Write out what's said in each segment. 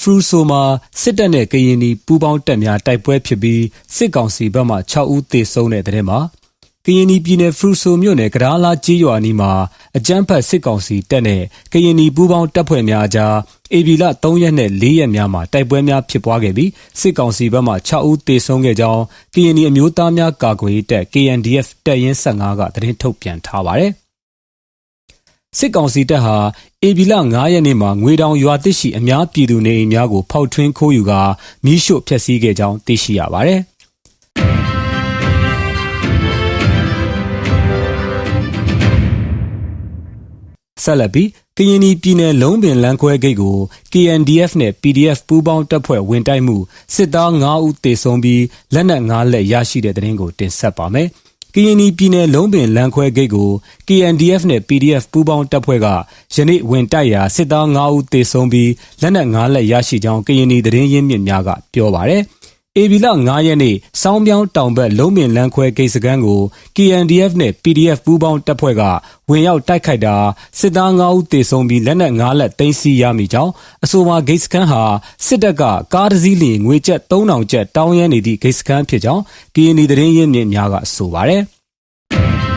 ဖရူဆိုမှာစစ်တပ်နဲ့ကရင်နီပူးပေါင်းတပ်များတိုက်ပွဲဖြစ်ပြီးစစ်ကောင်စီဘက်မှ6ဦးသေဆုံးတဲ့တဲ့ထဲမှာကရင်နီပြည်နယ်ဖရူဆိုမြို့နယ်ကဒါလာကြီးရွာနီမှာအကြမ်းဖက်စစ်ကောင်စီတပ်နဲ့ကရင်နီပူးပေါင်းတပ်ဖွဲ့များအကြားအေဗီလ3ရက်နဲ့4ရက်များမှာတိုက်ပွဲများဖြစ်ပွားခဲ့ပြီးစစ်ကောင်စီဘက်မှ6ဦးသေဆုံးခဲ့ကြောင်းကရင်နီအမျိုးသားများကာကွယ်ရေးတပ် KNDF တပ်ရင်း15ကသတင်းထုတ်ပြန်ထားပါတယ် စစ်ကောင်စီတပ်ဟာအေဗီလ9ရက်နေ့မှာငွေတောင်ရွာသစ်ရှိအများပြည်သူနေအိမ်များကိုဖောက်ထွင်းခိုးယူကာမီးရှို့ဖျက်ဆီးခဲ့ကြောင်းသိရှိရပါတယ်ဆက်လက်ပြီးကရင်ပြည်နယ်လုံးပင်လမ်းခွဲဂိတ်ကို KNDF နဲ့ PDF ပူးပေါင်းတပ်ဖွဲ့ဝင်တိုက်မှုစစ်သား9ဦးသေဆုံးပြီးလက်နက်9လက်ရရှိတဲ့တဲ့ရင်ကိုတင်ဆက်ပါမယ်။ ကရင်ပြည်နယ်လုံးပင်လမ်းခွဲဂိတ်ကို KNDF နဲ့ PDF ပူးပေါင်းတပ်ဖွဲ့ကယနေ့ဝင်တိုက်ရာစစ်သား9ဦးသေဆုံးပြီးလက်နက်9လက်ရရှိကြောင်းကရင်သတင်းရင်းမြစ်များကပြောပါရယ်။ ဧပြီလ9ရက်နေ့စောင်းပြောင်းတောင်ဘက်လုံးပင်လန်းခွဲဂိတ်စခန်းကို KNDF နဲ့ PDF ပူးပေါင်းတပ်ဖွဲ့ကဝင်ရောက်တိုက်ခိုက်တာစစ်သား9ဦးသေဆုံးပြီးလက်နက်9လက်သိမ်းဆည်းရမိကြောင်းအဆိုပါဂိတ်စခန်းဟာစစ်တပ်ကကားတစ်စီးလျင်ငွေကျပ်3000ကျပ်တောင်းရမ်းနေသည့်ဂိတ်စခန်းဖြစ်ကြောင်း KND သတင်းရင်းမြစ်များကဆိုပါတယ်။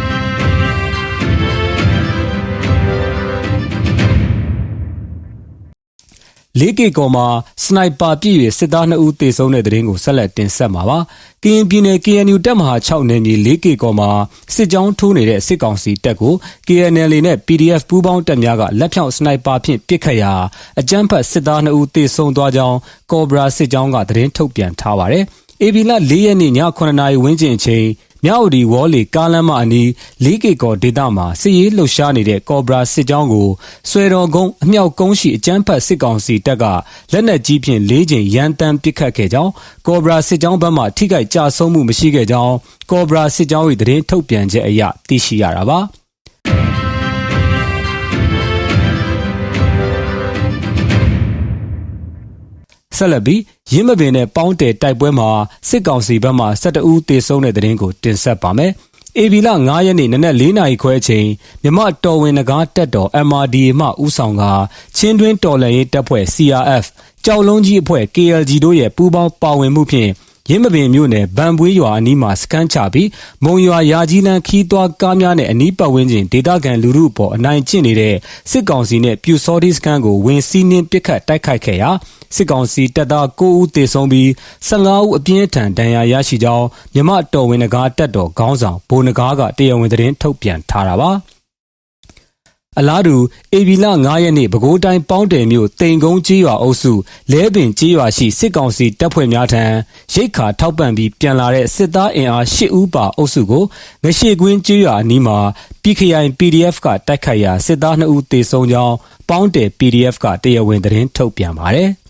လေးကေကော်မှာစနိုက်ပါပြည့်၍စစ်သား2ဦးသေဆုံးတဲ့တဲ့ရင်ကိုဆက်လက်တင်ဆက်မှာပါ။ကရင်ပြည်နယ် KNU တပ်မဟာ6နယ်မြေလေးကေကော်မှာစစ်ကြောင်းထိုးနေတဲ့စစ်ကောင်စီတပ်ကို KNL နဲ့ PDF ပူးပေါင်းတပ်များကလက်ဖြောင့်စနိုက်ပါဖြင့်ပစ်ခတ်ရာအကြမ်းဖက်စစ်သား2ဦးသေဆုံးသွားကြောင်းကော်ဘရာစစ်ကြောင်းကသတင်းထုတ်ပြန်ထားပါတယ်။ AB လ4ရက်နေ့ည9:00နာရီဝန်းကျင်အချိန် မြောက်ဒီဝေါ်လီကားလမ်းမအနီးလေးကေကော်ဒေသမှာစစ်ရေးလှုပ်ရှားနေတဲ့ကော်ဘရာစစ်ကြောင်းကိုဆွဲတော်ကုန်းအမြောက်ကုန်းရှိအကြမ်းဖက်စစ်ကောင်စီတပ်ကလက်နက်ကြီးဖြင့်၄ချိန်ရန်တမ်းပစ်ခတ်ခဲ့ကြောင်းကော်ဘရာစစ်ကြောင်းဘက်မှထိခိုက်ကြဆုံးမှုမရှိခဲ့ကြောင်းကော်ဘရာစစ်ကြောင်း၏သတင်းထုတ်ပြန်ချက်အရသိရှိရတာပါ။ ဆက်လက်ပြီးရင်းမပင်နဲ့ပေါင်းတယ်တိုက်ပွဲမှာစစ်ကောင်စီဘက်မှ12ဦးသေဆုံးတဲ့တဲ့ရင်ကိုတင်ဆက်ပါမယ်။ AB လ9ရက်နေ့နနက်4နာရီခွဲအချိန်မြမတော်ဝင်နဂါတက်တော် MRDA မှဥဆောင်ကချင်းတွင်းတော်လှန်ရေးတပ်ဖွဲ့ CRF ကြောက်လုံးကြီးအဖွဲ့ KLG တို့ရဲ့ပူးပေါင်းပါဝင်မှုဖြင့် ရင်းမပင်မြို့နယ်ဗန်ပွေးရွာအနီးမှာစခန်းချပြီးမုံရွာရာကြီးလန်းခီးသွွားကားများနဲ့အနီးပတ်ဝန်းကျင်ဒေသခံလူထုအပေါ်အနိုင်ကျင့်နေတဲ့စစ်ကောင်စီနဲ့ပြူစောတိစခန်းကိုဝင်စီးနှင်းပစ်ခတ်တိုက်ခိုက်ခဲ့ရာစစ်ကောင်စီတပ်သား9ဦးသေဆုံးပြီး15ဦးအပြင်းထန်ဒဏ်ရာရရှိကြောင်းမြမတော်ဝင်နဂါတက်တော်ခေါင်းဆောင်ဘိုးနဂါကတရားဝင်သတင်းထုတ်ပြန်ထားတာပါ အလားတူအေဗီလ9ရက်နေ့ပဲခူးတိုင်းပေါင်းတယ်မြို့တိန်ကုန်းကြီးရွာအုပ်စုလဲပင်ကြီးရွာရှိစစ်ကောင်စီတပ်ဖွဲ့များထံရိတ်ခါထောက်ပံ့ပြီးပြန်လာတဲ့စစ်သားအင်အား10ဦးပါအုပ်စုကိုငရှိကွင်းကြီးရွာအနီးမှာ PKI PDF ကတိုက်ခိုက်ရာစစ်သား2ဦးသေဆုံးကြောင်းပေါင်းတယ် PDF ကတရားဝင်သတင်းထုတ်ပြန်ပါတယ်။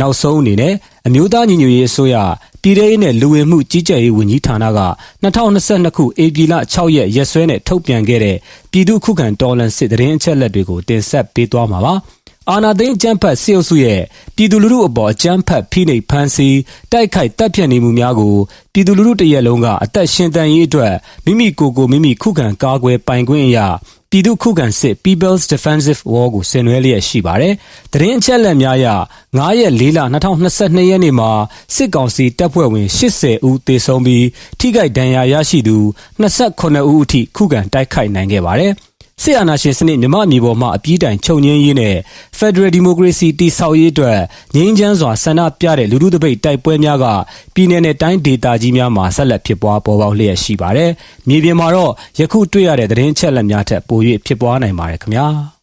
နောက်ဆုံးအနေနဲ့အမျိုးသားညီညွတ်ရေးအစိုးရ ပြည်ထောင်စုနဲ့လူဝင်မှုကြီးကြပ်ရေးဝန်ကြီးဌာနက2022ခုဧပြီလ6ရက်ရက်စွဲနဲ့ထုတ်ပြန်ခဲ့တဲ့ပြည်သူ့ခုခံတော်လှန်စစ်တရင်အချက်လက်တွေကိုတင်ဆက်ပေးသွားမှာပါ။အာနာသိန်းအကြမ်းဖက်စစ်အုပ်စုရဲ့ပြည်သူလူထုအပေါ်အကြမ်းဖက်ဖိနှိပ်ဖမ်းဆီးတိုက်ခိုက်တပ်ဖြတ်နေမှုများကိုပြည်သူလူထုတရက်လုံးကအသက်ရှင်တန်ရေးအတွက်မိမိကိုယ်ကိုမိမိခုခံကာကွယ်ပိုင်ခွင့်အရာ ပြည်သူ့ခုခံစစ် People's Defensive War ကိုဆင်နွှဲလျက်ရှိပါတယ်။သတင်းအချက်အလက်များအရ9ရက်4လ2022ရက်နေ့မှာစစ်ကောင်စီတပ်ဖွဲ့ဝင်80ဦးသေဆုံးပြီးထိခိုက်ဒဏ်ရာရရှိသူ29ဦးအထိခုခံတိုက်ခိုက်နိုင်ခဲ့ပါတယ်။ စစ်အာဏာရှင်စနစ်မြမအမျိုးပေါ်မှအပြည့်တိုင်ချုပ်ငင်းရေးနဲ့ Federal Democracy တည်ဆောက်ရေးအတွက်ငြိမ်းချမ်းစွာဆန္ဒပြတဲ့လူထုတပိတ်တိုက်ပွဲများကပြည်내နဲ့တိုင်းဒေသကြီးများမှာဆက်လက်ဖြစ်ပွားပေါ်ပေါက်လျက်ရှိပါတယ်။မြေပြင်မှာတော့ယခုတွေ့ရတဲ့သတင်းချက်လက်များထက်ပို၍ဖြစ်ပွားနိုင်ပါတယ်ခင်ဗျာ။